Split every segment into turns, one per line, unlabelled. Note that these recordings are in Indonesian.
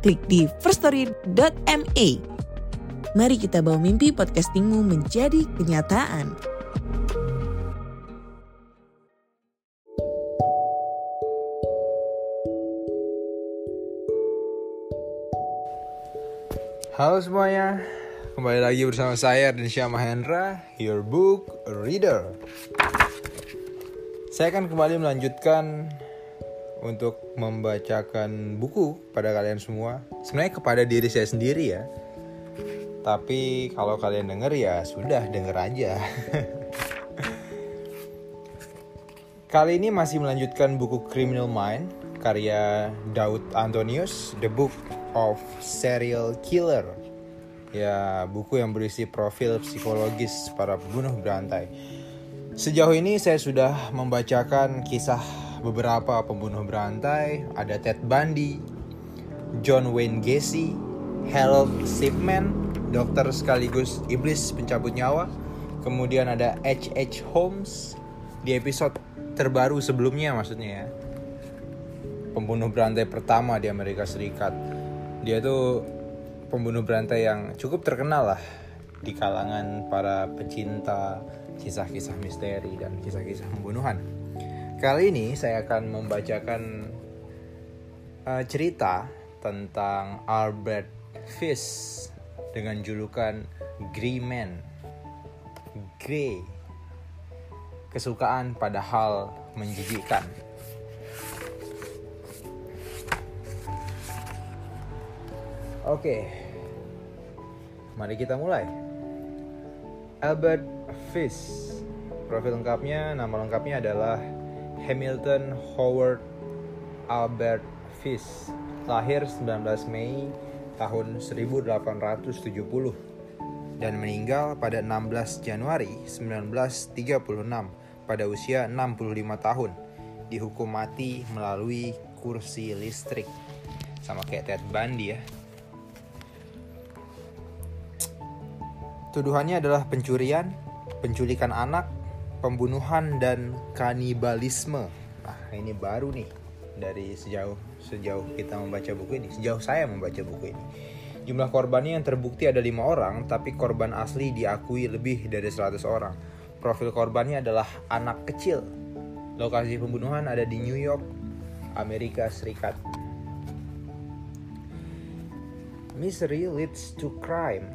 klik di firststory.me. Mari kita bawa mimpi podcastingmu menjadi kenyataan.
Halo semuanya, kembali lagi bersama saya dan Syah Mahendra, your book reader. Saya akan kembali melanjutkan untuk membacakan buku pada kalian semua. Sebenarnya kepada diri saya sendiri ya. Tapi kalau kalian denger ya sudah denger aja. Kali ini masih melanjutkan buku Criminal Mind karya Daud Antonius, The Book of Serial Killer. Ya, buku yang berisi profil psikologis para pembunuh berantai. Sejauh ini saya sudah membacakan kisah beberapa pembunuh berantai, ada Ted Bundy, John Wayne Gacy, Harold Shipman, dokter sekaligus iblis pencabut nyawa. Kemudian ada H.H. Holmes di episode terbaru sebelumnya maksudnya ya. Pembunuh berantai pertama di Amerika Serikat. Dia tuh pembunuh berantai yang cukup terkenal lah di kalangan para pecinta kisah-kisah misteri dan kisah-kisah pembunuhan. Kali ini saya akan membacakan uh, cerita tentang Albert Fish dengan julukan Grey Man. Grey. Kesukaan pada hal menjijikkan. Oke. Mari kita mulai. Albert Fish. Profil lengkapnya, nama lengkapnya adalah Hamilton Howard Albert Fish. Lahir 19 Mei tahun 1870 dan meninggal pada 16 Januari 1936 pada usia 65 tahun. Dihukum mati melalui kursi listrik. Sama kayak Ted Bundy ya. Tuduhannya adalah pencurian, penculikan anak, pembunuhan dan kanibalisme. Nah, ini baru nih dari sejauh sejauh kita membaca buku ini, sejauh saya membaca buku ini. Jumlah korbannya yang terbukti ada lima orang, tapi korban asli diakui lebih dari 100 orang. Profil korbannya adalah anak kecil. Lokasi pembunuhan ada di New York, Amerika Serikat. Misery leads to crime.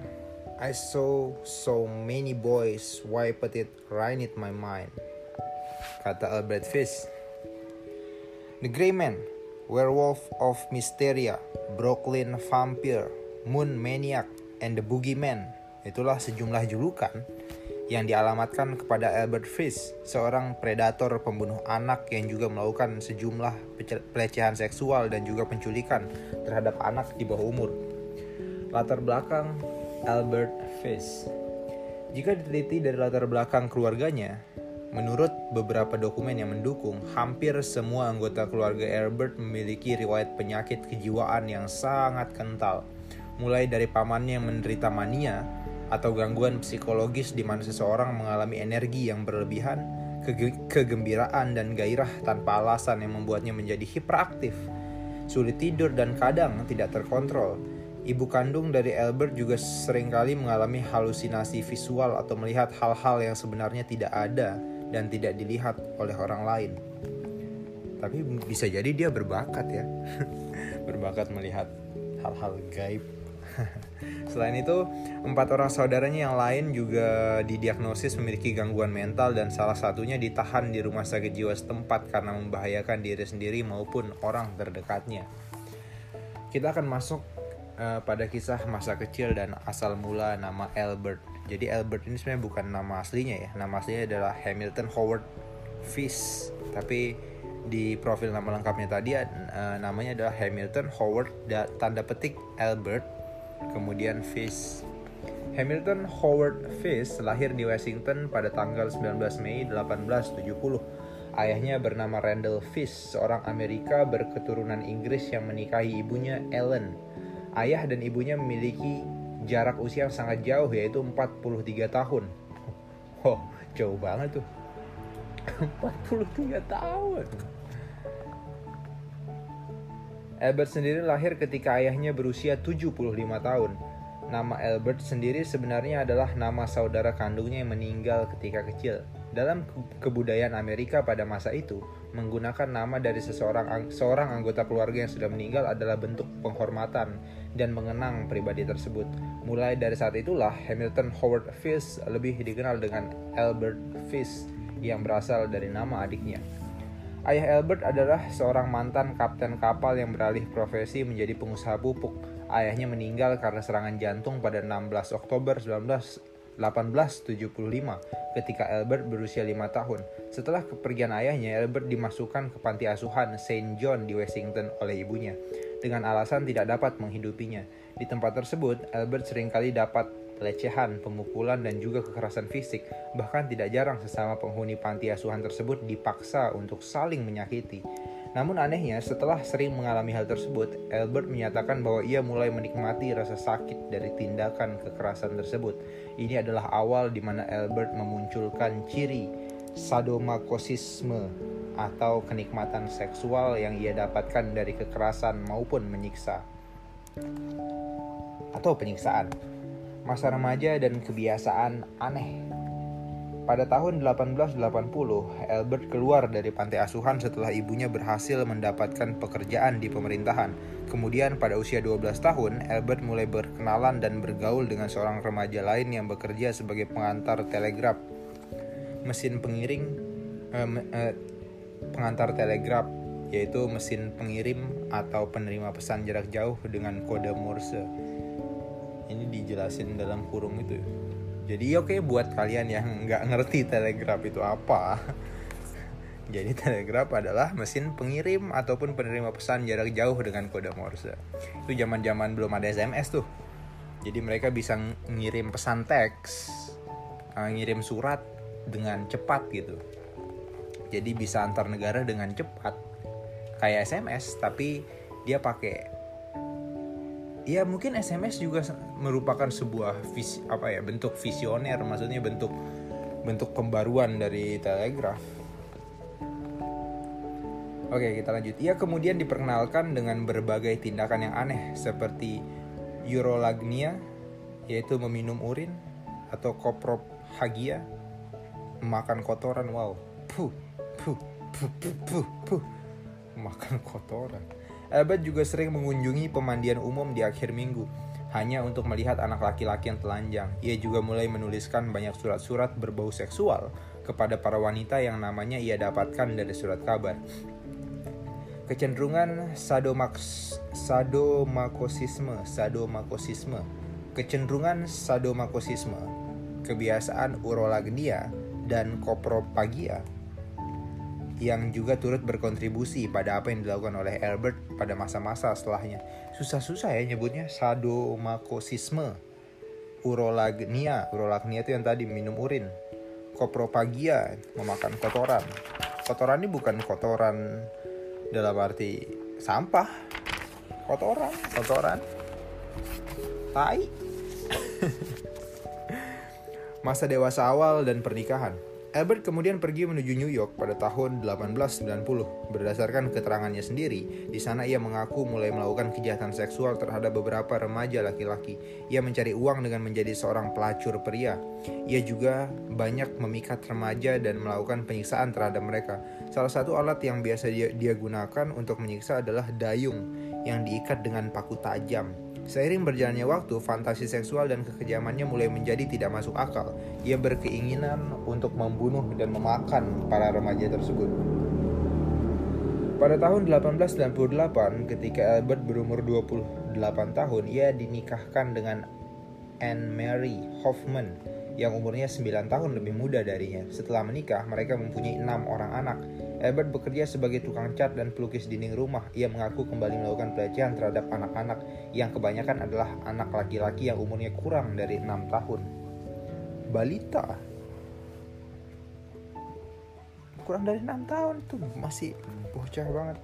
I saw so many boys wiped it right in my mind. Kata Albert Fish. The Grey Man, Werewolf of Mysteria, Brooklyn Vampire, Moon Maniac, and the Boogeyman. Itulah sejumlah julukan yang dialamatkan kepada Albert Fish, seorang predator pembunuh anak yang juga melakukan sejumlah pelecehan seksual dan juga penculikan terhadap anak di bawah umur. Latar belakang Albert Fish. Jika diteliti dari latar belakang keluarganya, menurut beberapa dokumen yang mendukung, hampir semua anggota keluarga Albert memiliki riwayat penyakit kejiwaan yang sangat kental. Mulai dari pamannya yang menderita mania atau gangguan psikologis di mana seseorang mengalami energi yang berlebihan, kege kegembiraan dan gairah tanpa alasan yang membuatnya menjadi hiperaktif, sulit tidur dan kadang tidak terkontrol Ibu kandung dari Albert juga sering kali mengalami halusinasi visual atau melihat hal-hal yang sebenarnya tidak ada dan tidak dilihat oleh orang lain. Tapi bisa jadi dia berbakat ya. berbakat melihat hal-hal gaib. Selain itu, empat orang saudaranya yang lain juga didiagnosis memiliki gangguan mental dan salah satunya ditahan di rumah sakit jiwa setempat karena membahayakan diri sendiri maupun orang terdekatnya. Kita akan masuk uh, pada kisah masa kecil dan asal mula nama Albert. Jadi Albert ini sebenarnya bukan nama aslinya ya. Nama aslinya adalah Hamilton Howard Fish. Tapi di profil nama lengkapnya tadi uh, namanya adalah Hamilton Howard da, tanda petik Albert kemudian Fish Hamilton Howard Fish lahir di Washington pada tanggal 19 Mei 1870 Ayahnya bernama Randall Fish, seorang Amerika berketurunan Inggris yang menikahi ibunya Ellen. Ayah dan ibunya memiliki jarak usia yang sangat jauh yaitu 43 tahun. Oh, jauh banget tuh. 43 tahun. Albert sendiri lahir ketika ayahnya berusia 75 tahun. Nama Albert sendiri sebenarnya adalah nama saudara kandungnya yang meninggal ketika kecil. Dalam kebudayaan Amerika pada masa itu, menggunakan nama dari seseorang seorang anggota keluarga yang sudah meninggal adalah bentuk penghormatan dan mengenang pribadi tersebut. Mulai dari saat itulah Hamilton Howard Fish lebih dikenal dengan Albert Fish yang berasal dari nama adiknya. Ayah Albert adalah seorang mantan kapten kapal yang beralih profesi menjadi pengusaha pupuk. Ayahnya meninggal karena serangan jantung pada 16 Oktober 1875 ketika Albert berusia 5 tahun. Setelah kepergian ayahnya, Albert dimasukkan ke panti asuhan St. John di Washington oleh ibunya dengan alasan tidak dapat menghidupinya. Di tempat tersebut, Albert sering kali dapat pelecehan, pemukulan, dan juga kekerasan fisik. Bahkan tidak jarang sesama penghuni panti asuhan tersebut dipaksa untuk saling menyakiti. Namun anehnya, setelah sering mengalami hal tersebut, Albert menyatakan bahwa ia mulai menikmati rasa sakit dari tindakan kekerasan tersebut. Ini adalah awal di mana Albert memunculkan ciri sadomasochisme atau kenikmatan seksual yang ia dapatkan dari kekerasan maupun menyiksa atau penyiksaan masa remaja dan kebiasaan aneh. Pada tahun 1880, Albert keluar dari pantai asuhan setelah ibunya berhasil mendapatkan pekerjaan di pemerintahan. Kemudian pada usia 12 tahun, Albert mulai berkenalan dan bergaul dengan seorang remaja lain yang bekerja sebagai pengantar telegraf. Mesin pengiring eh, eh, pengantar telegraf yaitu mesin pengirim atau penerima pesan jarak jauh dengan kode Morse ini dijelasin dalam kurung itu jadi oke okay, buat kalian yang nggak ngerti telegraf itu apa jadi telegraf adalah mesin pengirim ataupun penerima pesan jarak jauh dengan kode Morse. Itu zaman zaman belum ada SMS tuh. Jadi mereka bisa ngirim pesan teks uh, ngirim surat dengan cepat gitu. Jadi bisa antar negara dengan cepat. Kayak SMS tapi dia pakai ya mungkin SMS juga merupakan sebuah visi apa ya bentuk visioner maksudnya bentuk bentuk pembaruan dari telegraf. Oke kita lanjut. Ia kemudian diperkenalkan dengan berbagai tindakan yang aneh Seperti urolagnia Yaitu meminum urin Atau koprophagia Makan kotoran. Wow. Puh Puh Puh Puh Puh, puh. Makan kotoran Albert juga sering mengunjungi pemandian umum di akhir minggu, hanya untuk melihat anak laki-laki yang telanjang. Ia juga mulai menuliskan banyak surat-surat berbau seksual kepada para wanita yang namanya ia dapatkan dari surat kabar. Kecenderungan sadomaks, sadomakosisme, sadomakosisme, kecenderungan sadomakosisme, kebiasaan urolagnia, dan kopropagia yang juga turut berkontribusi pada apa yang dilakukan oleh Albert pada masa-masa setelahnya. Susah-susah ya nyebutnya sadomakosisme, urolagnia, urolagnia itu yang tadi minum urin, kopropagia, memakan kotoran. Kotoran ini bukan kotoran dalam arti sampah, kotoran, kotoran, tai. Masa dewasa awal dan pernikahan. Albert kemudian pergi menuju New York pada tahun 1890. Berdasarkan keterangannya sendiri, di sana ia mengaku mulai melakukan kejahatan seksual terhadap beberapa remaja laki-laki. Ia mencari uang dengan menjadi seorang pelacur pria. Ia juga banyak memikat remaja dan melakukan penyiksaan terhadap mereka. Salah satu alat yang biasa dia, dia gunakan untuk menyiksa adalah dayung yang diikat dengan paku tajam. Seiring berjalannya waktu, fantasi seksual dan kekejamannya mulai menjadi tidak masuk akal. Ia berkeinginan untuk membunuh dan memakan para remaja tersebut. Pada tahun 1898, ketika Albert berumur 28 tahun, ia dinikahkan dengan Anne Mary Hoffman yang umurnya 9 tahun lebih muda darinya. Setelah menikah, mereka mempunyai enam orang anak. Albert bekerja sebagai tukang cat dan pelukis dinding rumah. Ia mengaku kembali melakukan pelecehan terhadap anak-anak yang kebanyakan adalah anak laki-laki yang umurnya kurang dari enam tahun. Balita kurang dari enam tahun tuh masih bocah banget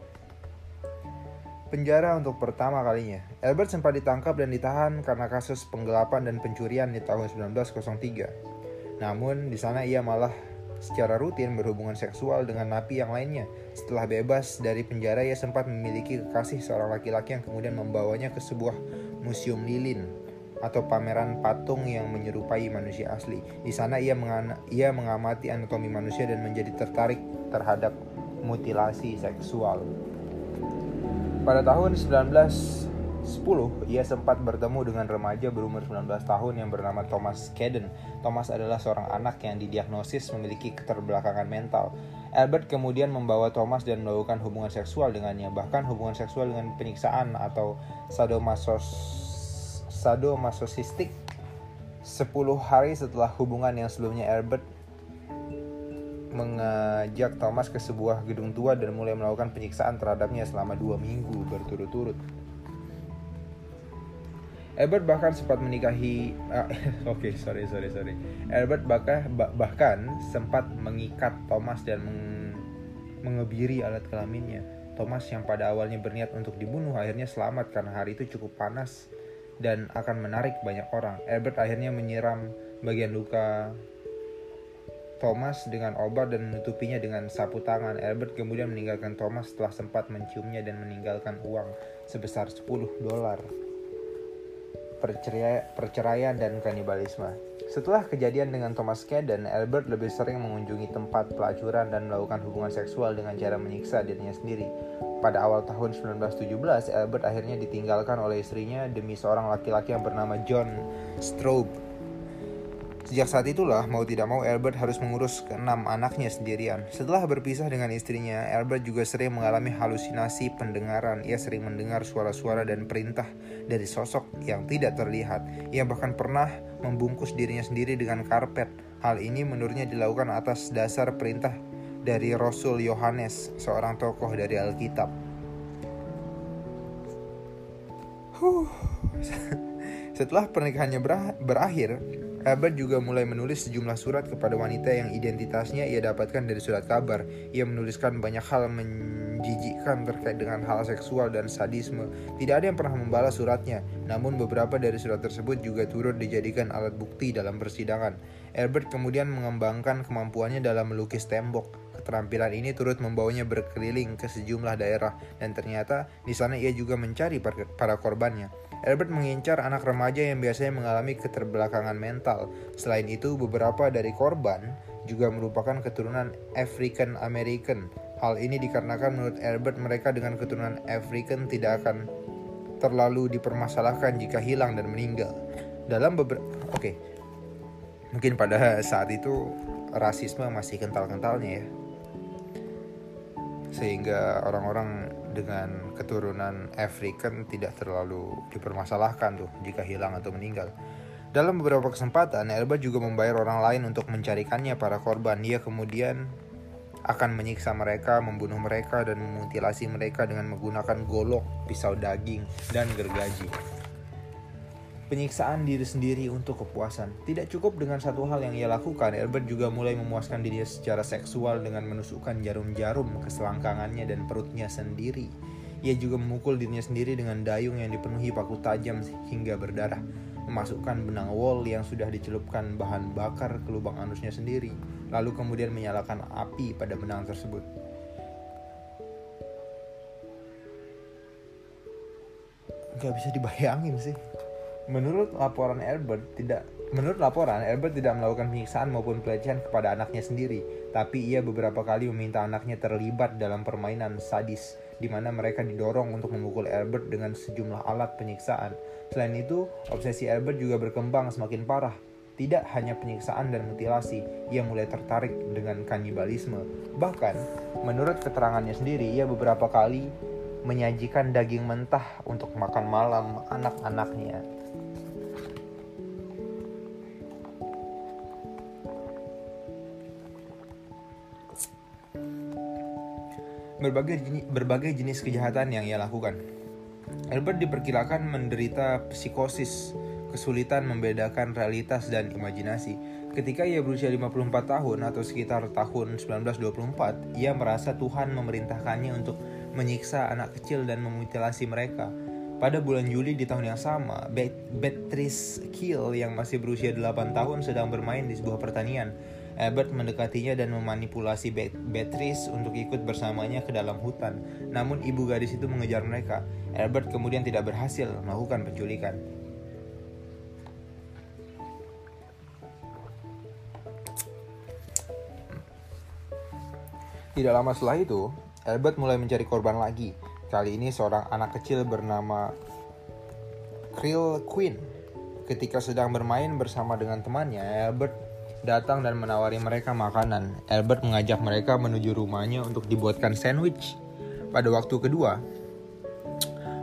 penjara untuk pertama kalinya. Albert sempat ditangkap dan ditahan karena kasus penggelapan dan pencurian di tahun 1903. Namun di sana ia malah secara rutin berhubungan seksual dengan napi yang lainnya. Setelah bebas dari penjara ia sempat memiliki kekasih seorang laki-laki yang kemudian membawanya ke sebuah museum lilin atau pameran patung yang menyerupai manusia asli. Di sana ia, ia mengamati anatomi manusia dan menjadi tertarik terhadap mutilasi seksual. Pada tahun 1910, ia sempat bertemu dengan remaja berumur 19 tahun yang bernama Thomas Caden. Thomas adalah seorang anak yang didiagnosis memiliki keterbelakangan mental. Albert kemudian membawa Thomas dan melakukan hubungan seksual dengannya, bahkan hubungan seksual dengan penyiksaan atau sadomasos sadomasochistik 10 hari setelah hubungan yang sebelumnya Albert mengajak Thomas ke sebuah gedung tua dan mulai melakukan penyiksaan terhadapnya selama dua minggu berturut-turut. Albert bahkan sempat menikahi, uh, oke okay, sorry sorry sorry. Albert bahkan bahkan sempat mengikat Thomas dan meng, mengebiri alat kelaminnya. Thomas yang pada awalnya berniat untuk dibunuh akhirnya selamat karena hari itu cukup panas dan akan menarik banyak orang. Albert akhirnya menyiram bagian luka Thomas dengan obat dan menutupinya dengan sapu tangan. Albert kemudian meninggalkan Thomas setelah sempat menciumnya dan meninggalkan uang sebesar 10 dolar. Perceraian, dan kanibalisme. Setelah kejadian dengan Thomas Caden, Albert lebih sering mengunjungi tempat pelacuran dan melakukan hubungan seksual dengan cara menyiksa dirinya sendiri. Pada awal tahun 1917, Albert akhirnya ditinggalkan oleh istrinya demi seorang laki-laki yang bernama John Straub Sejak saat itulah, mau tidak mau Albert harus mengurus keenam anaknya sendirian. Setelah berpisah dengan istrinya, Albert juga sering mengalami halusinasi pendengaran. Ia sering mendengar suara-suara dan perintah dari sosok yang tidak terlihat. Ia bahkan pernah membungkus dirinya sendiri dengan karpet. Hal ini menurutnya dilakukan atas dasar perintah dari Rasul Yohanes, seorang tokoh dari Alkitab. Huh. Setelah pernikahannya berakhir, Albert juga mulai menulis sejumlah surat kepada wanita yang identitasnya ia dapatkan dari surat kabar. Ia menuliskan banyak hal menjijikkan terkait dengan hal seksual dan sadisme. Tidak ada yang pernah membalas suratnya, namun beberapa dari surat tersebut juga turut dijadikan alat bukti dalam persidangan. Albert kemudian mengembangkan kemampuannya dalam melukis tembok. Keterampilan ini turut membawanya berkeliling ke sejumlah daerah dan ternyata di sana ia juga mencari para korbannya. Albert mengincar anak remaja yang biasanya mengalami keterbelakangan mental. Selain itu, beberapa dari korban juga merupakan keturunan African American. Hal ini dikarenakan menurut Albert mereka dengan keturunan African tidak akan terlalu dipermasalahkan jika hilang dan meninggal. Dalam beberapa oke. Okay. Mungkin pada saat itu rasisme masih kental-kentalnya ya. Sehingga orang-orang dengan keturunan African tidak terlalu dipermasalahkan tuh jika hilang atau meninggal. Dalam beberapa kesempatan, Elba juga membayar orang lain untuk mencarikannya para korban. Dia kemudian akan menyiksa mereka, membunuh mereka, dan memutilasi mereka dengan menggunakan golok, pisau daging, dan gergaji penyiksaan diri sendiri untuk kepuasan. Tidak cukup dengan satu hal yang ia lakukan, Albert juga mulai memuaskan dirinya secara seksual dengan menusukkan jarum-jarum ke selangkangannya dan perutnya sendiri. Ia juga memukul dirinya sendiri dengan dayung yang dipenuhi paku tajam hingga berdarah, memasukkan benang wol yang sudah dicelupkan bahan bakar ke lubang anusnya sendiri, lalu kemudian menyalakan api pada benang tersebut. Gak bisa dibayangin sih. Menurut laporan Albert tidak Menurut laporan, Albert tidak melakukan penyiksaan maupun pelecehan kepada anaknya sendiri, tapi ia beberapa kali meminta anaknya terlibat dalam permainan sadis, di mana mereka didorong untuk memukul Albert dengan sejumlah alat penyiksaan. Selain itu, obsesi Albert juga berkembang semakin parah. Tidak hanya penyiksaan dan mutilasi, ia mulai tertarik dengan kanibalisme. Bahkan, menurut keterangannya sendiri, ia beberapa kali menyajikan daging mentah untuk makan malam anak-anaknya. Berbagai jenis, berbagai jenis kejahatan yang ia lakukan. Albert diperkirakan menderita psikosis, kesulitan membedakan realitas dan imajinasi. Ketika ia berusia 54 tahun atau sekitar tahun 1924, ia merasa Tuhan memerintahkannya untuk menyiksa anak kecil dan memutilasi mereka. Pada bulan Juli di tahun yang sama, Beatrice Kiel yang masih berusia 8 tahun sedang bermain di sebuah pertanian. Albert mendekatinya dan memanipulasi Beatrice untuk ikut bersamanya ke dalam hutan. Namun ibu gadis itu mengejar mereka. Albert kemudian tidak berhasil melakukan penculikan. Tidak lama setelah itu, Albert mulai mencari korban lagi. Kali ini seorang anak kecil bernama Krill Queen. Ketika sedang bermain bersama dengan temannya, Albert datang dan menawari mereka makanan. Albert mengajak mereka menuju rumahnya untuk dibuatkan sandwich. Pada waktu kedua,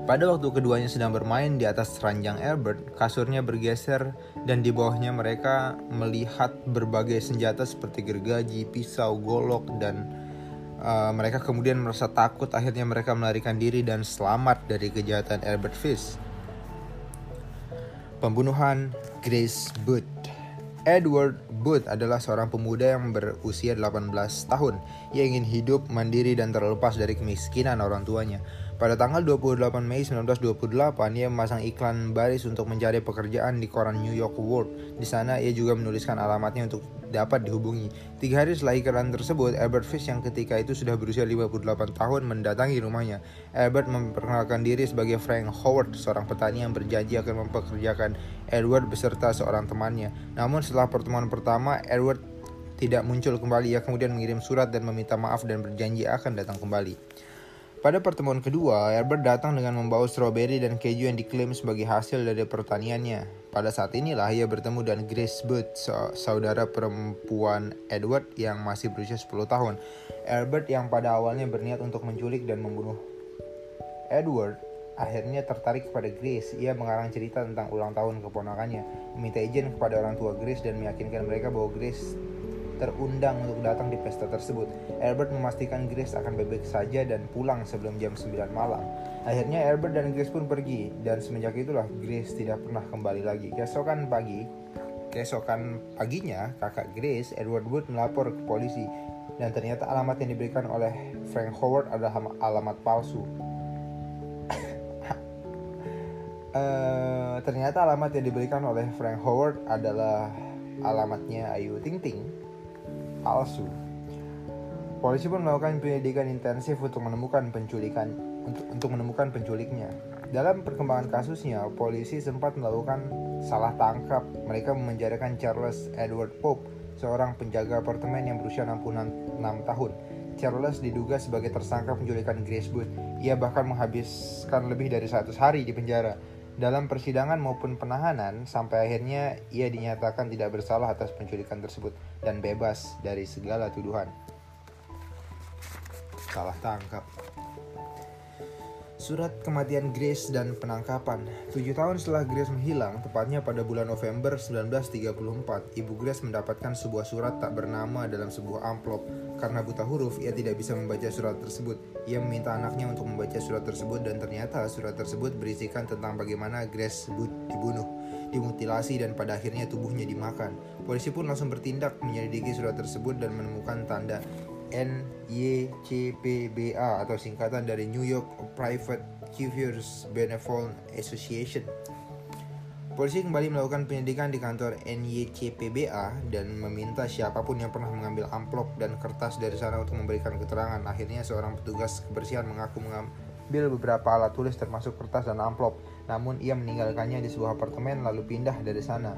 pada waktu keduanya sedang bermain di atas ranjang Albert, kasurnya bergeser dan di bawahnya mereka melihat berbagai senjata seperti gergaji, pisau, golok, dan uh, mereka kemudian merasa takut. Akhirnya mereka melarikan diri dan selamat dari kejahatan Albert Fish. Pembunuhan Grace Booth Edward Booth adalah seorang pemuda yang berusia 18 tahun. Ia ingin hidup mandiri dan terlepas dari kemiskinan orang tuanya. Pada tanggal 28 Mei 1928, ia memasang iklan baris untuk mencari pekerjaan di koran New York World. Di sana, ia juga menuliskan alamatnya untuk dapat dihubungi. Tiga hari setelah iklan tersebut, Albert Fish yang ketika itu sudah berusia 58 tahun mendatangi rumahnya. Albert memperkenalkan diri sebagai Frank Howard, seorang petani yang berjanji akan mempekerjakan Edward beserta seorang temannya. Namun setelah pertemuan pertama, Edward tidak muncul kembali. Ia kemudian mengirim surat dan meminta maaf dan berjanji akan datang kembali. Pada pertemuan kedua, Herbert datang dengan membawa stroberi dan keju yang diklaim sebagai hasil dari pertaniannya. Pada saat inilah ia bertemu dengan Grace Booth, saudara perempuan Edward yang masih berusia 10 tahun. Herbert yang pada awalnya berniat untuk menculik dan membunuh Edward akhirnya tertarik kepada Grace. Ia mengarang cerita tentang ulang tahun keponakannya, meminta izin kepada orang tua Grace dan meyakinkan mereka bahwa Grace terundang untuk datang di pesta tersebut. Albert memastikan Grace akan bebek saja dan pulang sebelum jam 9 malam. Akhirnya Albert dan Grace pun pergi dan semenjak itulah Grace tidak pernah kembali lagi. Keesokan pagi, keesokan paginya kakak Grace, Edward Wood melapor ke polisi dan ternyata alamat yang diberikan oleh Frank Howard adalah alamat palsu. uh, ternyata alamat yang diberikan oleh Frank Howard adalah alamatnya Ayu Ting Ting palsu. Polisi pun melakukan penyelidikan intensif untuk menemukan penculikan untuk, untuk menemukan penculiknya. Dalam perkembangan kasusnya, polisi sempat melakukan salah tangkap. Mereka memenjarakan Charles Edward Pope, seorang penjaga apartemen yang berusia 66 tahun. Charles diduga sebagai tersangka penculikan Grace Booth. Ia bahkan menghabiskan lebih dari 100 hari di penjara dalam persidangan maupun penahanan sampai akhirnya ia dinyatakan tidak bersalah atas penculikan tersebut dan bebas dari segala tuduhan. Salah tangkap. Surat kematian Grace dan penangkapan. Tujuh tahun setelah Grace menghilang, tepatnya pada bulan November 1934, ibu Grace mendapatkan sebuah surat tak bernama dalam sebuah amplop. Karena buta huruf, ia tidak bisa membaca surat tersebut. Ia meminta anaknya untuk membaca surat tersebut dan ternyata surat tersebut berisikan tentang bagaimana Grace Booth dibunuh, dimutilasi dan pada akhirnya tubuhnya dimakan. Polisi pun langsung bertindak menyelidiki surat tersebut dan menemukan tanda NYCPBA atau singkatan dari New York Private Curious Benevolent Association. Polisi kembali melakukan penyelidikan di kantor NYCPBA dan meminta siapa pun yang pernah mengambil amplop dan kertas dari sana untuk memberikan keterangan. Akhirnya seorang petugas kebersihan mengaku mengambil beberapa alat tulis termasuk kertas dan amplop, namun ia meninggalkannya di sebuah apartemen lalu pindah dari sana.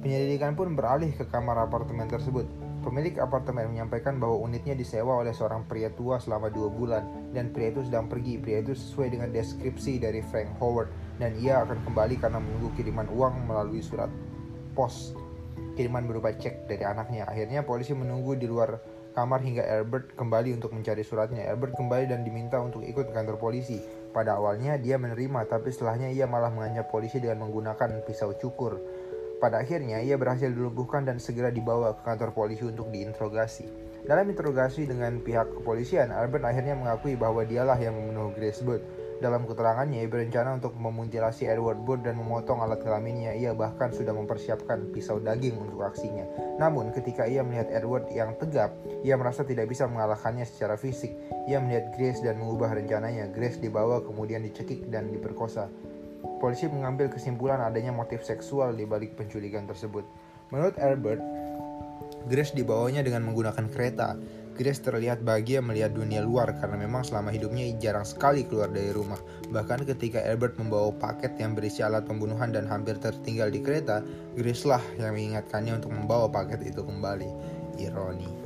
Penyelidikan pun beralih ke kamar apartemen tersebut. Pemilik apartemen menyampaikan bahwa unitnya disewa oleh seorang pria tua selama dua bulan dan pria itu sedang pergi. Pria itu sesuai dengan deskripsi dari Frank Howard dan ia akan kembali karena menunggu kiriman uang melalui surat pos. Kiriman berupa cek dari anaknya. Akhirnya polisi menunggu di luar kamar hingga Albert kembali untuk mencari suratnya. Albert kembali dan diminta untuk ikut ke kantor polisi. Pada awalnya dia menerima, tapi setelahnya ia malah mengancam polisi dengan menggunakan pisau cukur. Pada akhirnya, ia berhasil dilumpuhkan dan segera dibawa ke kantor polisi untuk diinterogasi. Dalam interogasi dengan pihak kepolisian, Albert akhirnya mengakui bahwa dialah yang membunuh Grace Booth. Dalam keterangannya, ia berencana untuk memutilasi Edward Booth dan memotong alat kelaminnya. Ia bahkan sudah mempersiapkan pisau daging untuk aksinya. Namun, ketika ia melihat Edward yang tegap, ia merasa tidak bisa mengalahkannya secara fisik. Ia melihat Grace dan mengubah rencananya. Grace dibawa kemudian dicekik dan diperkosa. Polisi mengambil kesimpulan adanya motif seksual di balik penculikan tersebut. Menurut Albert, Grace dibawanya dengan menggunakan kereta. Grace terlihat bahagia melihat dunia luar karena memang selama hidupnya jarang sekali keluar dari rumah. Bahkan ketika Albert membawa paket yang berisi alat pembunuhan dan hampir tertinggal di kereta, Grace lah yang mengingatkannya untuk membawa paket itu kembali. Ironi.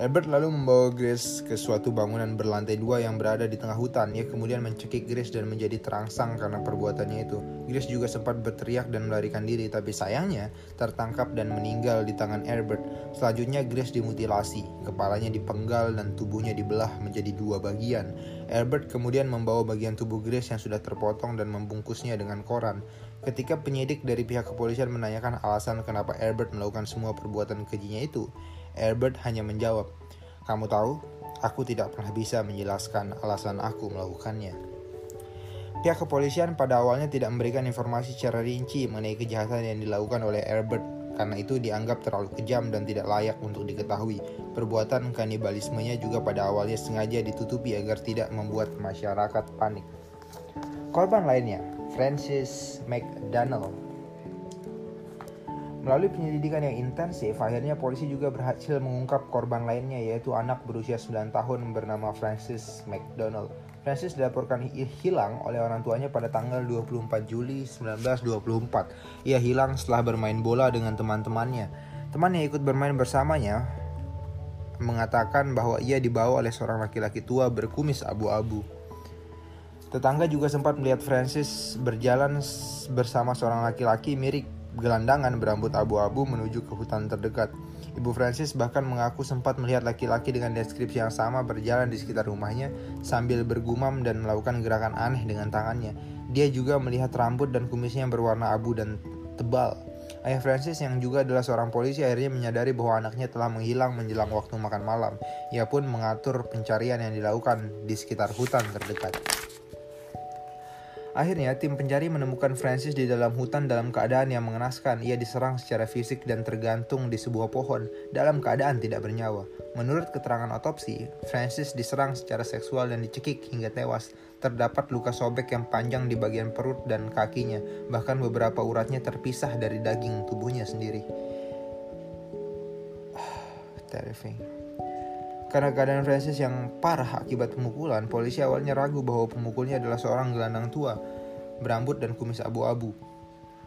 Albert lalu membawa Grace ke suatu bangunan berlantai dua yang berada di tengah hutan. Ia kemudian mencekik Grace dan menjadi terangsang karena perbuatannya itu. Grace juga sempat berteriak dan melarikan diri, tapi sayangnya tertangkap dan meninggal di tangan Albert. Selanjutnya Grace dimutilasi, kepalanya dipenggal dan tubuhnya dibelah menjadi dua bagian. Albert kemudian membawa bagian tubuh Grace yang sudah terpotong dan membungkusnya dengan koran. Ketika penyidik dari pihak kepolisian menanyakan alasan kenapa Albert melakukan semua perbuatan kejinya itu, Albert hanya menjawab, "Kamu tahu, aku tidak pernah bisa menjelaskan alasan aku melakukannya." Pihak kepolisian pada awalnya tidak memberikan informasi secara rinci mengenai kejahatan yang dilakukan oleh Albert karena itu dianggap terlalu kejam dan tidak layak untuk diketahui. Perbuatan kanibalismenya juga pada awalnya sengaja ditutupi agar tidak membuat masyarakat panik. Korban lainnya, Francis McDonald Melalui penyelidikan yang intensif, akhirnya polisi juga berhasil mengungkap korban lainnya yaitu anak berusia 9 tahun bernama Francis McDonald. Francis dilaporkan hilang oleh orang tuanya pada tanggal 24 Juli 1924. Ia hilang setelah bermain bola dengan teman-temannya. Teman yang ikut bermain bersamanya mengatakan bahwa ia dibawa oleh seorang laki-laki tua berkumis abu-abu. Tetangga juga sempat melihat Francis berjalan bersama seorang laki-laki mirip gelandangan berambut abu-abu menuju ke hutan terdekat. Ibu Francis bahkan mengaku sempat melihat laki-laki dengan deskripsi yang sama berjalan di sekitar rumahnya sambil bergumam dan melakukan gerakan aneh dengan tangannya. Dia juga melihat rambut dan kumisnya yang berwarna abu dan tebal. Ayah Francis yang juga adalah seorang polisi akhirnya menyadari bahwa anaknya telah menghilang menjelang waktu makan malam. Ia pun mengatur pencarian yang dilakukan di sekitar hutan terdekat. Akhirnya, tim pencari menemukan Francis di dalam hutan dalam keadaan yang mengenaskan. Ia diserang secara fisik dan tergantung di sebuah pohon dalam keadaan tidak bernyawa. Menurut keterangan otopsi, Francis diserang secara seksual dan dicekik hingga tewas. Terdapat luka sobek yang panjang di bagian perut dan kakinya, bahkan beberapa uratnya terpisah dari daging tubuhnya sendiri. Terrifying. Karena keadaan Francis yang parah akibat pemukulan, polisi awalnya ragu bahwa pemukulnya adalah seorang gelandang tua, berambut dan kumis abu-abu.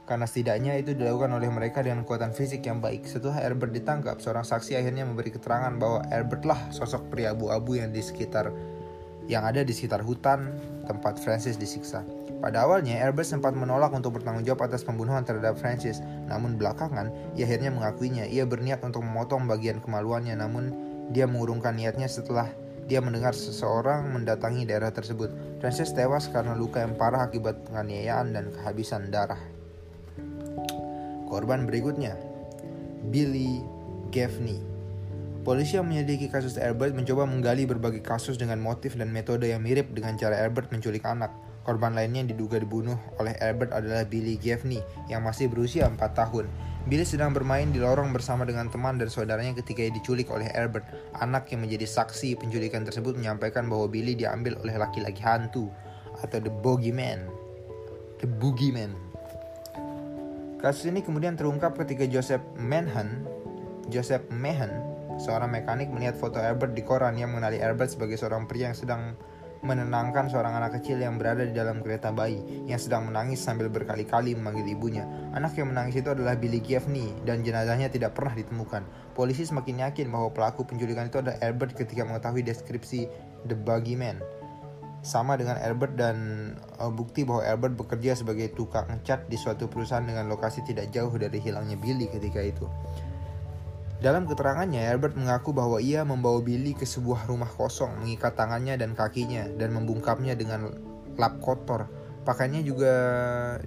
Karena setidaknya itu dilakukan oleh mereka dengan kekuatan fisik yang baik. Setelah Albert ditangkap, seorang saksi akhirnya memberi keterangan bahwa Albert lah sosok pria abu-abu yang di sekitar yang ada di sekitar hutan tempat Francis disiksa. Pada awalnya, Albert sempat menolak untuk bertanggung jawab atas pembunuhan terhadap Francis, namun belakangan ia akhirnya mengakuinya. Ia berniat untuk memotong bagian kemaluannya, namun dia mengurungkan niatnya setelah dia mendengar seseorang mendatangi daerah tersebut. Francis tewas karena luka yang parah akibat penganiayaan dan kehabisan darah. Korban berikutnya, Billy Gaffney. Polisi yang menyelidiki kasus Albert mencoba menggali berbagai kasus dengan motif dan metode yang mirip dengan cara Albert menculik anak. Korban lainnya yang diduga dibunuh oleh Albert adalah Billy Gaffney yang masih berusia 4 tahun. Billy sedang bermain di lorong bersama dengan teman dan saudaranya ketika diculik oleh Albert. Anak yang menjadi saksi penculikan tersebut menyampaikan bahwa Billy diambil oleh laki-laki hantu atau the bogeyman. The boogeyman. Kasus ini kemudian terungkap ketika Joseph Manhan, Joseph Mehan, seorang mekanik melihat foto Albert di koran yang mengenali Albert sebagai seorang pria yang sedang menenangkan seorang anak kecil yang berada di dalam kereta bayi yang sedang menangis sambil berkali-kali memanggil ibunya. Anak yang menangis itu adalah Billy Gieffney dan jenazahnya tidak pernah ditemukan. Polisi semakin yakin bahwa pelaku penculikan itu adalah Albert ketika mengetahui deskripsi The Buggy Man. Sama dengan Albert dan uh, bukti bahwa Albert bekerja sebagai tukang cat di suatu perusahaan dengan lokasi tidak jauh dari hilangnya Billy ketika itu. Dalam keterangannya, Albert mengaku bahwa ia membawa Billy ke sebuah rumah kosong, mengikat tangannya dan kakinya, dan membungkapnya dengan lap kotor. Pakaiannya juga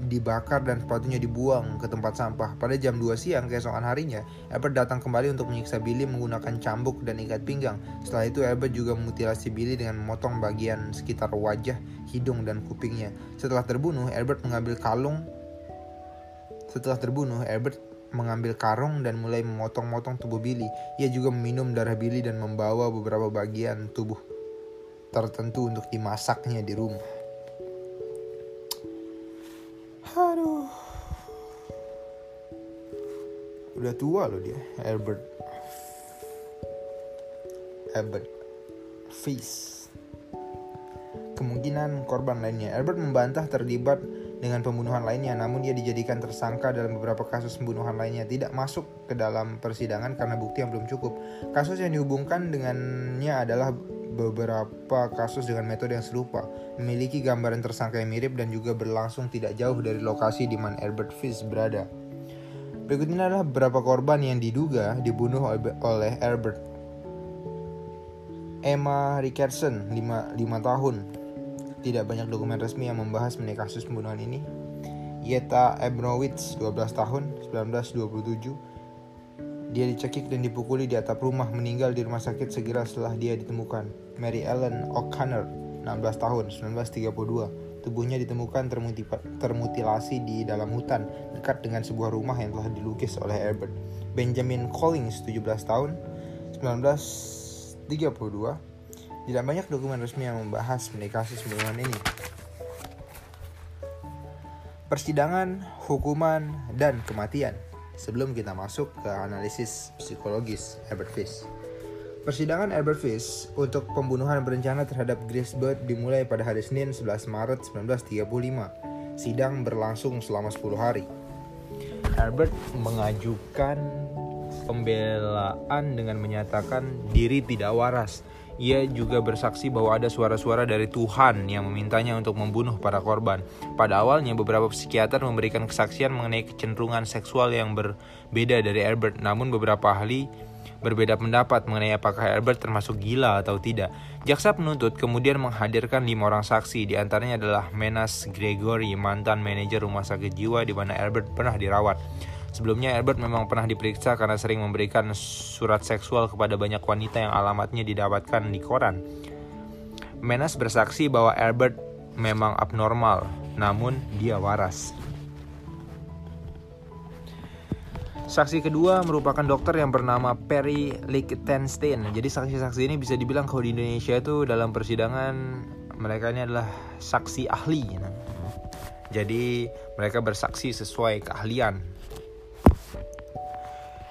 dibakar dan sepatunya dibuang ke tempat sampah. Pada jam 2 siang keesokan harinya, Albert datang kembali untuk menyiksa Billy menggunakan cambuk dan ikat pinggang. Setelah itu Albert juga memutilasi Billy dengan memotong bagian sekitar wajah, hidung, dan kupingnya. Setelah terbunuh, Albert mengambil kalung. Setelah terbunuh, Albert mengambil karung dan mulai memotong-motong tubuh Billy. Ia juga meminum darah Billy dan membawa beberapa bagian tubuh tertentu untuk dimasaknya di rumah. Aduh. Udah tua loh dia, Albert. Albert Fish. Kemungkinan korban lainnya. Albert membantah terlibat dengan pembunuhan lainnya, namun ia dijadikan tersangka dalam beberapa kasus pembunuhan lainnya. Tidak masuk ke dalam persidangan karena bukti yang belum cukup. Kasus yang dihubungkan dengannya adalah beberapa kasus dengan metode yang serupa, memiliki gambaran tersangka yang mirip dan juga berlangsung tidak jauh dari lokasi di mana Albert Fish berada. Berikut ini adalah beberapa korban yang diduga dibunuh oleh Albert. Emma Rickardson, 5, 5 tahun. Tidak banyak dokumen resmi yang membahas mengenai kasus pembunuhan ini. Yeta Abnowitz, 12 tahun, 1927 dia dicekik dan dipukuli di atap rumah, meninggal di rumah sakit segera setelah dia ditemukan. Mary Ellen O'Connor, 16 tahun, 1932. Tubuhnya ditemukan termutilasi di dalam hutan dekat dengan sebuah rumah yang telah dilukis oleh Herbert. Benjamin Collins, 17 tahun, 1932. Tidak banyak dokumen resmi yang membahas mengenai kasus pembunuhan ini. Persidangan, hukuman, dan kematian sebelum kita masuk ke analisis psikologis Albert Fish. Persidangan Albert Fish untuk pembunuhan berencana terhadap Grace Bird dimulai pada hari Senin 11 Maret 1935. Sidang berlangsung selama 10 hari. Albert mengajukan pembelaan dengan menyatakan diri tidak waras ia juga bersaksi bahwa ada suara-suara dari Tuhan yang memintanya untuk membunuh para korban. Pada awalnya, beberapa psikiater memberikan kesaksian mengenai kecenderungan seksual yang berbeda dari Albert, namun beberapa ahli berbeda pendapat mengenai apakah Albert termasuk gila atau tidak. Jaksa penuntut kemudian menghadirkan lima orang saksi, di antaranya adalah Menas Gregory, mantan manajer rumah sakit jiwa di mana Albert pernah dirawat. Sebelumnya Albert memang pernah diperiksa karena sering memberikan surat seksual kepada banyak wanita yang alamatnya didapatkan di koran. Menas bersaksi bahwa Albert memang abnormal, namun dia waras. Saksi kedua merupakan dokter yang bernama Perry Lichtenstein. Jadi saksi-saksi ini bisa dibilang kalau di Indonesia itu dalam persidangan mereka ini adalah saksi ahli. Jadi mereka bersaksi sesuai keahlian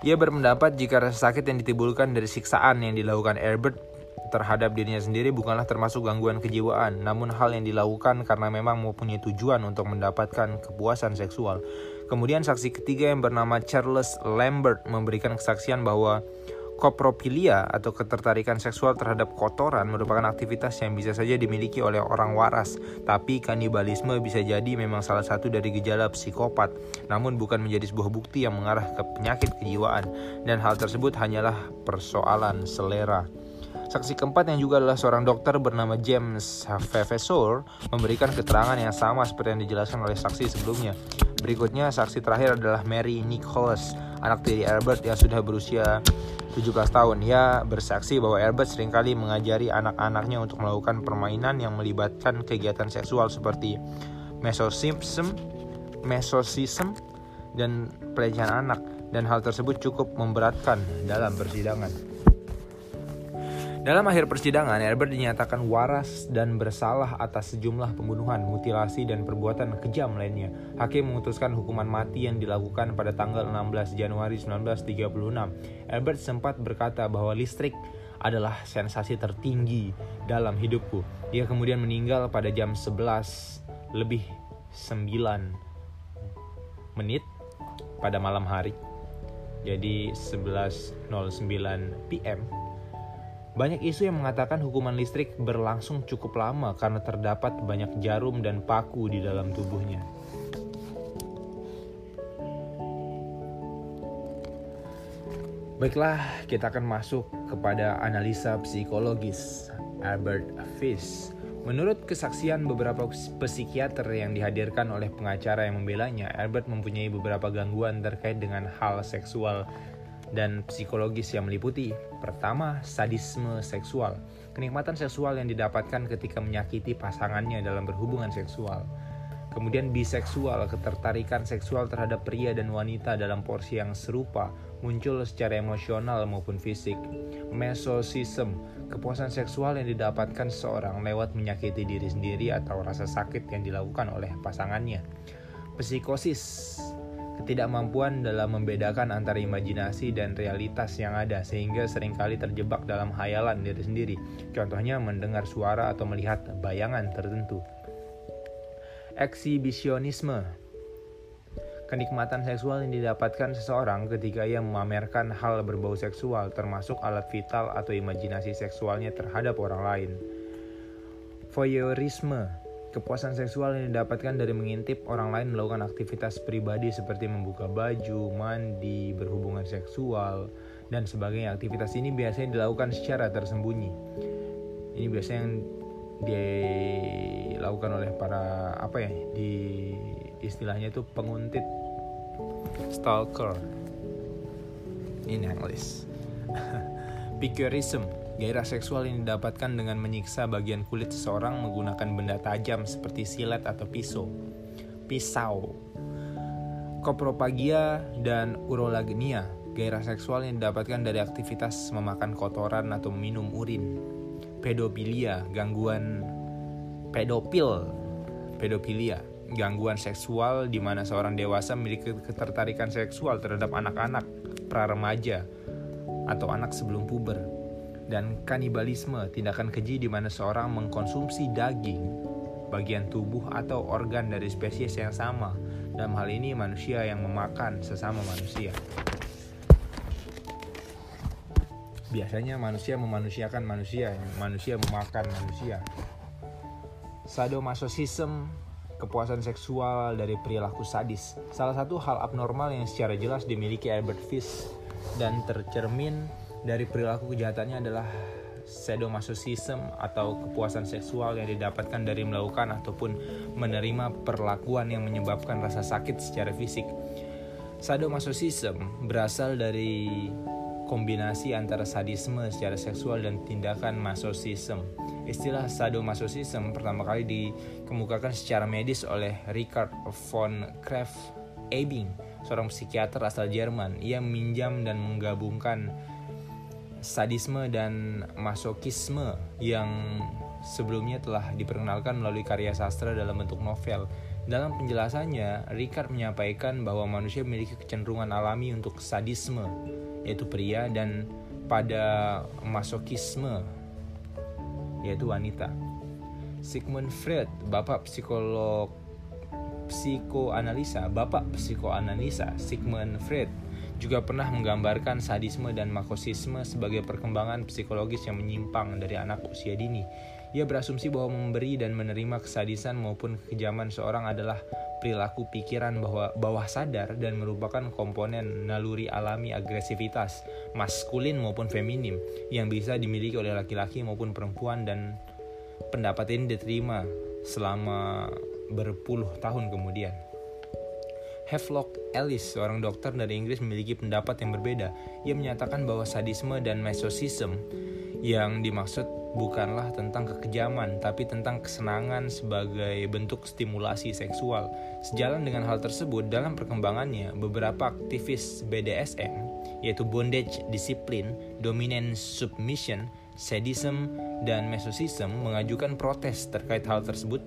ia berpendapat jika rasa sakit yang ditimbulkan dari siksaan yang dilakukan Herbert terhadap dirinya sendiri bukanlah termasuk gangguan kejiwaan, namun hal yang dilakukan karena memang mempunyai tujuan untuk mendapatkan kepuasan seksual. Kemudian saksi ketiga yang bernama Charles Lambert memberikan kesaksian bahwa Kopropilia atau ketertarikan seksual terhadap kotoran merupakan aktivitas yang bisa saja dimiliki oleh orang waras, tapi kanibalisme bisa jadi memang salah satu dari gejala psikopat, namun bukan menjadi sebuah bukti yang mengarah ke penyakit kejiwaan, dan hal tersebut hanyalah persoalan selera. Saksi keempat yang juga adalah seorang dokter bernama James Vavasor memberikan keterangan yang sama seperti yang dijelaskan oleh saksi sebelumnya. Berikutnya saksi terakhir adalah Mary Nicholas, anak dari Albert yang sudah berusia 17 tahun. Ia bersaksi bahwa Albert sering kali mengajari anak-anaknya untuk melakukan permainan yang melibatkan kegiatan seksual seperti mesosism, mesosism dan pelecehan anak dan hal tersebut cukup memberatkan dalam persidangan. Dalam akhir persidangan, Albert dinyatakan waras dan bersalah atas sejumlah pembunuhan, mutilasi, dan perbuatan kejam lainnya. Hakim memutuskan hukuman mati yang dilakukan pada tanggal 16 Januari 1936. Albert sempat berkata bahwa listrik adalah sensasi tertinggi dalam hidupku. Dia kemudian meninggal pada jam 11 lebih 9 menit pada malam hari. Jadi 11.09 PM banyak isu yang mengatakan hukuman listrik berlangsung cukup lama karena terdapat banyak jarum dan paku di dalam tubuhnya. Baiklah, kita akan masuk kepada analisa psikologis Albert Fish Menurut kesaksian beberapa psikiater yang dihadirkan oleh pengacara yang membelanya, Albert mempunyai beberapa gangguan terkait dengan hal seksual dan psikologis yang meliputi pertama, sadisme seksual, kenikmatan seksual yang didapatkan ketika menyakiti pasangannya dalam berhubungan seksual. Kemudian biseksual, ketertarikan seksual terhadap pria dan wanita dalam porsi yang serupa, muncul secara emosional maupun fisik. Mesosism, kepuasan seksual yang didapatkan seseorang lewat menyakiti diri sendiri atau rasa sakit yang dilakukan oleh pasangannya. Psikosis, ketidakmampuan dalam membedakan antara imajinasi dan realitas yang ada sehingga sering kali terjebak dalam hayalan diri sendiri. Contohnya mendengar suara atau melihat bayangan tertentu. Eksibisionisme kenikmatan seksual yang didapatkan seseorang ketika ia memamerkan hal berbau seksual termasuk alat vital atau imajinasi seksualnya terhadap orang lain. Voyeurisme Kepuasan seksual yang didapatkan dari mengintip orang lain melakukan aktivitas pribadi seperti membuka baju, mandi, berhubungan seksual, dan sebagainya. Aktivitas ini biasanya dilakukan secara tersembunyi. Ini biasanya yang dilakukan oleh para apa ya di istilahnya itu penguntit stalker ini English Picurism gairah seksual yang didapatkan dengan menyiksa bagian kulit seseorang menggunakan benda tajam seperti silet atau pisau. Pisau. Kopropagia dan urolagnia. Gairah seksual yang didapatkan dari aktivitas memakan kotoran atau minum urin. Pedofilia gangguan pedofil. Pedofilia gangguan seksual di mana seorang dewasa memiliki ketertarikan seksual terhadap anak-anak, pra-remaja, atau anak sebelum puber. Dan kanibalisme, tindakan keji di mana seorang mengkonsumsi daging, bagian tubuh atau organ dari spesies yang sama. Dalam hal ini manusia yang memakan sesama manusia. Biasanya manusia memanusiakan manusia, manusia memakan manusia. Sadomasochism kepuasan seksual dari perilaku sadis. Salah satu hal abnormal yang secara jelas dimiliki Albert Fish dan tercermin dari perilaku kejahatannya adalah sadomasochism atau kepuasan seksual yang didapatkan dari melakukan ataupun menerima perlakuan yang menyebabkan rasa sakit secara fisik. Sadomasochism berasal dari kombinasi antara sadisme secara seksual dan tindakan masochism Istilah sadomasochism pertama kali dikemukakan secara medis oleh Richard von Kreft Ebing, seorang psikiater asal Jerman. Ia meminjam dan menggabungkan sadisme dan masokisme yang sebelumnya telah diperkenalkan melalui karya sastra dalam bentuk novel. Dalam penjelasannya, Richard menyampaikan bahwa manusia memiliki kecenderungan alami untuk sadisme, yaitu pria, dan pada masokisme, yaitu wanita. Sigmund Freud, bapak psikolog psikoanalisa, bapak psikoanalisa Sigmund Freud juga pernah menggambarkan sadisme dan makosisme sebagai perkembangan psikologis yang menyimpang dari anak usia dini. Ia berasumsi bahwa memberi dan menerima kesadisan maupun kekejaman seorang adalah perilaku pikiran bahwa bawah sadar dan merupakan komponen naluri alami agresivitas maskulin maupun feminim yang bisa dimiliki oleh laki-laki maupun perempuan dan pendapat ini diterima selama berpuluh tahun kemudian. Havelock Ellis, seorang dokter dari Inggris memiliki pendapat yang berbeda. Ia menyatakan bahwa sadisme dan mesosism yang dimaksud bukanlah tentang kekejaman, tapi tentang kesenangan sebagai bentuk stimulasi seksual. Sejalan dengan hal tersebut, dalam perkembangannya, beberapa aktivis BDSM, yaitu bondage discipline, dominant submission, sadism, dan mesosism mengajukan protes terkait hal tersebut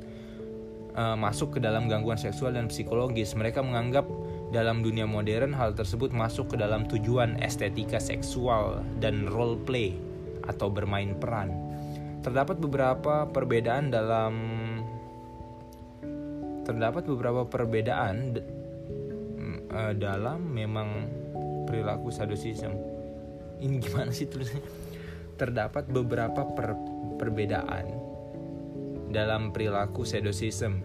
uh, masuk ke dalam gangguan seksual dan psikologis. Mereka menganggap dalam dunia modern hal tersebut masuk ke dalam tujuan estetika seksual dan role play atau bermain peran terdapat beberapa perbedaan dalam terdapat beberapa perbedaan uh, dalam memang perilaku sadisism. Ini gimana sih tulisnya? Terdapat beberapa per, perbedaan dalam perilaku sadisism.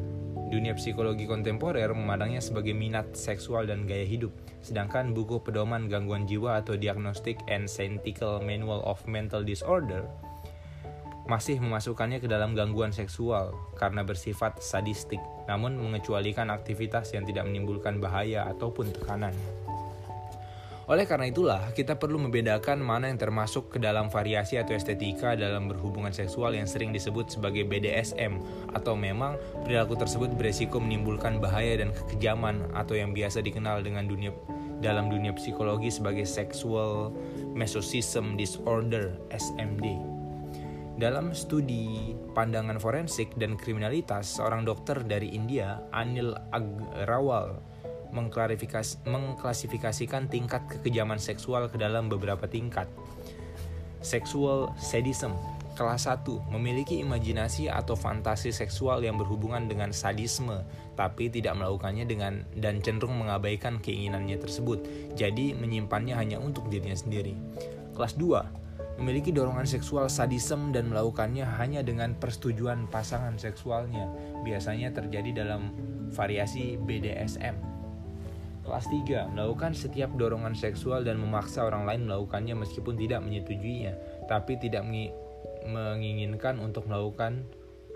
Dunia psikologi kontemporer memandangnya sebagai minat seksual dan gaya hidup, sedangkan buku pedoman gangguan jiwa atau Diagnostic and Scientific Manual of Mental Disorder masih memasukkannya ke dalam gangguan seksual karena bersifat sadistik, namun mengecualikan aktivitas yang tidak menimbulkan bahaya ataupun tekanan. Oleh karena itulah, kita perlu membedakan mana yang termasuk ke dalam variasi atau estetika dalam berhubungan seksual yang sering disebut sebagai BDSM, atau memang perilaku tersebut beresiko menimbulkan bahaya dan kekejaman, atau yang biasa dikenal dengan dunia dalam dunia psikologi sebagai sexual mesosism disorder (SMD). Dalam studi pandangan forensik dan kriminalitas, seorang dokter dari India, Anil Agrawal, mengklasifikasikan tingkat kekejaman seksual ke dalam beberapa tingkat. Sexual sadism Kelas 1 memiliki imajinasi atau fantasi seksual yang berhubungan dengan sadisme, tapi tidak melakukannya dengan dan cenderung mengabaikan keinginannya tersebut, jadi menyimpannya hanya untuk dirinya sendiri. Kelas 2 memiliki dorongan seksual sadisme dan melakukannya hanya dengan persetujuan pasangan seksualnya. Biasanya terjadi dalam variasi BDSM. Kelas 3, melakukan setiap dorongan seksual dan memaksa orang lain melakukannya meskipun tidak menyetujuinya, tapi tidak menginginkan untuk melakukan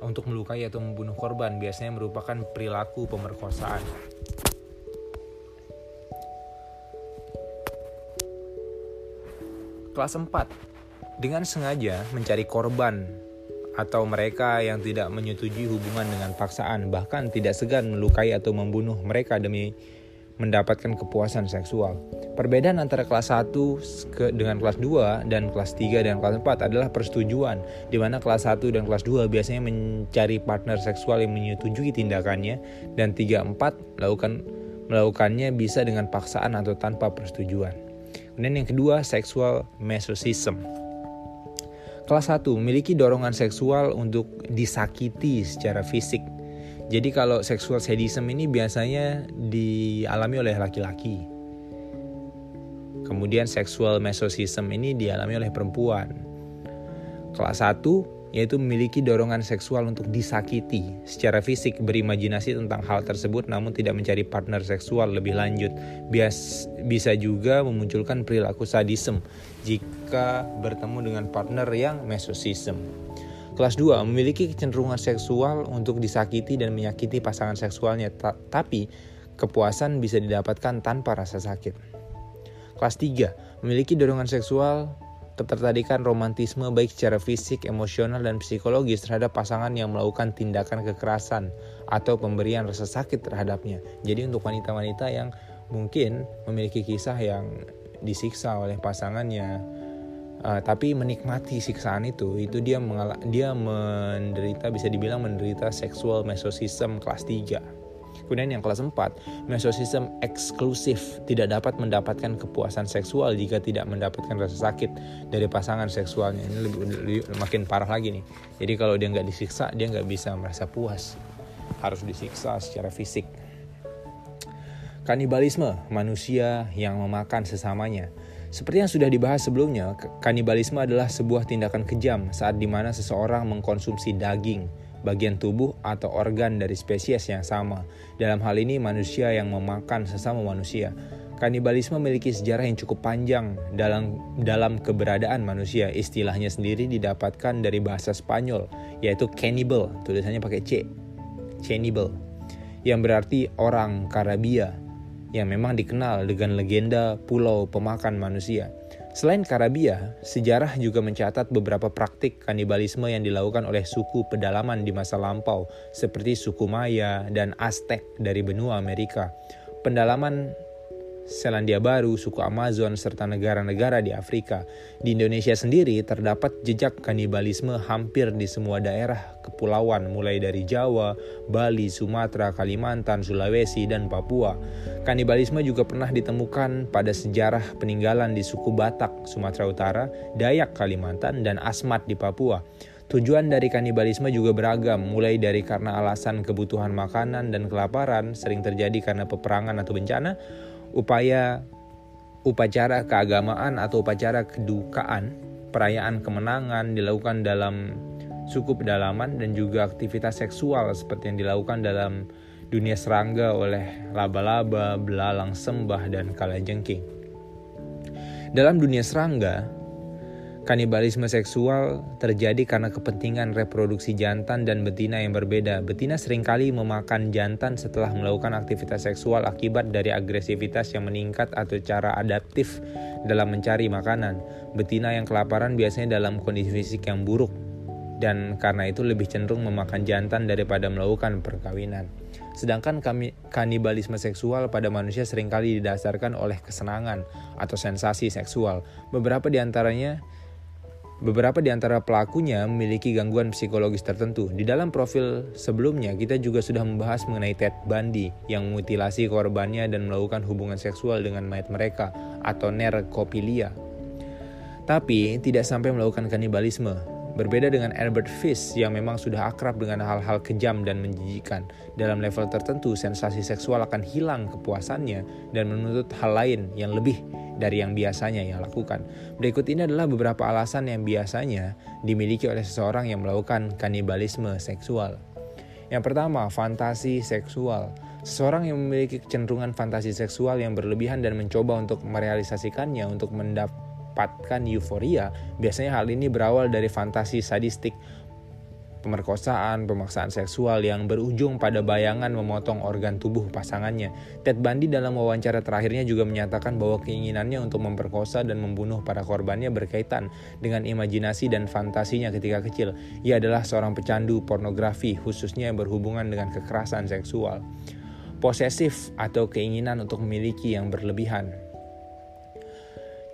untuk melukai atau membunuh korban biasanya merupakan perilaku pemerkosaan. Kelas 4 dengan sengaja mencari korban atau mereka yang tidak menyetujui hubungan dengan paksaan bahkan tidak segan melukai atau membunuh mereka demi mendapatkan kepuasan seksual. Perbedaan antara kelas 1 ke, dengan kelas 2 dan kelas 3 dan kelas 4 adalah persetujuan, di mana kelas 1 dan kelas 2 biasanya mencari partner seksual yang menyetujui tindakannya dan 3 4 melakukan melakukannya bisa dengan paksaan atau tanpa persetujuan. Kemudian yang kedua, sexual masochism. Kelas 1 memiliki dorongan seksual untuk disakiti secara fisik. Jadi kalau seksual sadism ini biasanya dialami oleh laki-laki. Kemudian seksual masochism ini dialami oleh perempuan. Kelas 1 yaitu memiliki dorongan seksual untuk disakiti secara fisik, berimajinasi tentang hal tersebut namun tidak mencari partner seksual lebih lanjut. Bias, bisa juga memunculkan perilaku sadisme jika bertemu dengan partner yang mesosism. Kelas 2 memiliki kecenderungan seksual untuk disakiti dan menyakiti pasangan seksualnya, tapi kepuasan bisa didapatkan tanpa rasa sakit. Kelas 3 memiliki dorongan seksual ketertarikan romantisme baik secara fisik, emosional, dan psikologis terhadap pasangan yang melakukan tindakan kekerasan atau pemberian rasa sakit terhadapnya. Jadi untuk wanita-wanita yang mungkin memiliki kisah yang disiksa oleh pasangannya, uh, tapi menikmati siksaan itu, itu dia dia menderita bisa dibilang menderita seksual mesosism kelas 3. Kemudian yang kelas 4, mesosistem eksklusif tidak dapat mendapatkan kepuasan seksual jika tidak mendapatkan rasa sakit dari pasangan seksualnya. Ini lebih, lebih makin parah lagi nih. Jadi kalau dia nggak disiksa, dia nggak bisa merasa puas. Harus disiksa secara fisik. Kanibalisme, manusia yang memakan sesamanya. Seperti yang sudah dibahas sebelumnya, kanibalisme adalah sebuah tindakan kejam saat di mana seseorang mengkonsumsi daging, bagian tubuh atau organ dari spesies yang sama. Dalam hal ini manusia yang memakan sesama manusia. Kanibalisme memiliki sejarah yang cukup panjang dalam dalam keberadaan manusia. Istilahnya sendiri didapatkan dari bahasa Spanyol, yaitu cannibal, tulisannya pakai C. Cannibal, yang berarti orang Karabia, yang memang dikenal dengan legenda pulau pemakan manusia. Selain Karabia, sejarah juga mencatat beberapa praktik kanibalisme yang dilakukan oleh suku pedalaman di masa lampau, seperti suku Maya dan Aztec dari benua Amerika. Pendalaman Selandia Baru, suku Amazon, serta negara-negara di Afrika. Di Indonesia sendiri terdapat jejak kanibalisme hampir di semua daerah kepulauan mulai dari Jawa, Bali, Sumatera, Kalimantan, Sulawesi, dan Papua. Kanibalisme juga pernah ditemukan pada sejarah peninggalan di suku Batak, Sumatera Utara, Dayak, Kalimantan, dan Asmat di Papua. Tujuan dari kanibalisme juga beragam, mulai dari karena alasan kebutuhan makanan dan kelaparan sering terjadi karena peperangan atau bencana, upaya upacara keagamaan atau upacara kedukaan, perayaan kemenangan dilakukan dalam suku pedalaman dan juga aktivitas seksual seperti yang dilakukan dalam dunia serangga oleh laba-laba, belalang sembah, dan kalajengking. Dalam dunia serangga, Kanibalisme seksual terjadi karena kepentingan reproduksi jantan dan betina yang berbeda. Betina sering kali memakan jantan setelah melakukan aktivitas seksual akibat dari agresivitas yang meningkat atau cara adaptif dalam mencari makanan. Betina yang kelaparan biasanya dalam kondisi fisik yang buruk dan karena itu lebih cenderung memakan jantan daripada melakukan perkawinan. Sedangkan kanibalisme seksual pada manusia sering kali didasarkan oleh kesenangan atau sensasi seksual. Beberapa di antaranya Beberapa di antara pelakunya memiliki gangguan psikologis tertentu. Di dalam profil sebelumnya, kita juga sudah membahas mengenai Ted Bundy yang memutilasi korbannya dan melakukan hubungan seksual dengan mayat mereka atau nerkopilia. Tapi tidak sampai melakukan kanibalisme. Berbeda dengan Albert Fish yang memang sudah akrab dengan hal-hal kejam dan menjijikan. Dalam level tertentu, sensasi seksual akan hilang kepuasannya dan menuntut hal lain yang lebih dari yang biasanya ia lakukan. Berikut ini adalah beberapa alasan yang biasanya dimiliki oleh seseorang yang melakukan kanibalisme seksual. Yang pertama, fantasi seksual. Seseorang yang memiliki kecenderungan fantasi seksual yang berlebihan dan mencoba untuk merealisasikannya untuk mendapat mendapatkan euforia, biasanya hal ini berawal dari fantasi sadistik, pemerkosaan, pemaksaan seksual yang berujung pada bayangan memotong organ tubuh pasangannya. Ted Bundy dalam wawancara terakhirnya juga menyatakan bahwa keinginannya untuk memperkosa dan membunuh para korbannya berkaitan dengan imajinasi dan fantasinya ketika kecil. Ia adalah seorang pecandu pornografi, khususnya yang berhubungan dengan kekerasan seksual. Posesif atau keinginan untuk memiliki yang berlebihan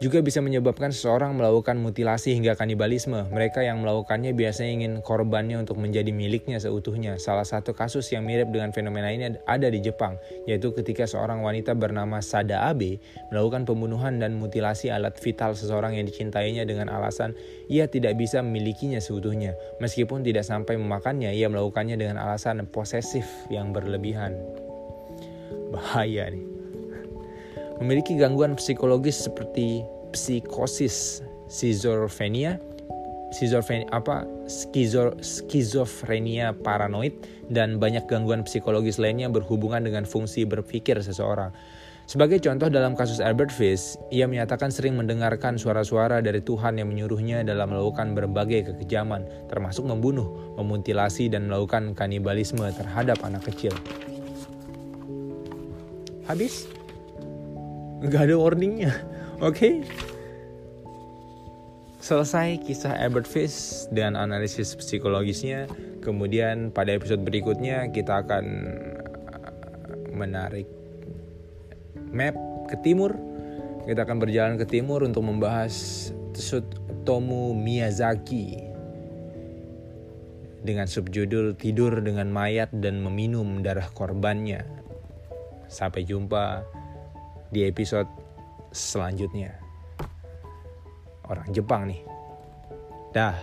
juga bisa menyebabkan seseorang melakukan mutilasi hingga kanibalisme. Mereka yang melakukannya biasanya ingin korbannya untuk menjadi miliknya seutuhnya. Salah satu kasus yang mirip dengan fenomena ini ada di Jepang, yaitu ketika seorang wanita bernama Sada Abe melakukan pembunuhan dan mutilasi alat vital seseorang yang dicintainya dengan alasan ia tidak bisa memilikinya seutuhnya. Meskipun tidak sampai memakannya, ia melakukannya dengan alasan posesif yang berlebihan. Bahaya nih memiliki gangguan psikologis seperti psikosis, schizophrenia, schizofrenia apa skizo, skizofrenia paranoid dan banyak gangguan psikologis lainnya berhubungan dengan fungsi berpikir seseorang. Sebagai contoh dalam kasus Albert Fish, ia menyatakan sering mendengarkan suara-suara dari Tuhan yang menyuruhnya dalam melakukan berbagai kekejaman, termasuk membunuh, memutilasi, dan melakukan kanibalisme terhadap anak kecil. Habis? Gak ada warningnya. Oke. Okay? Selesai kisah Albert Fish dan analisis psikologisnya. Kemudian pada episode berikutnya kita akan menarik map ke timur. Kita akan berjalan ke timur untuk membahas Tsutomu Miyazaki dengan subjudul Tidur dengan Mayat dan Meminum Darah Korbannya. Sampai jumpa di episode selanjutnya. Orang Jepang nih. Dah.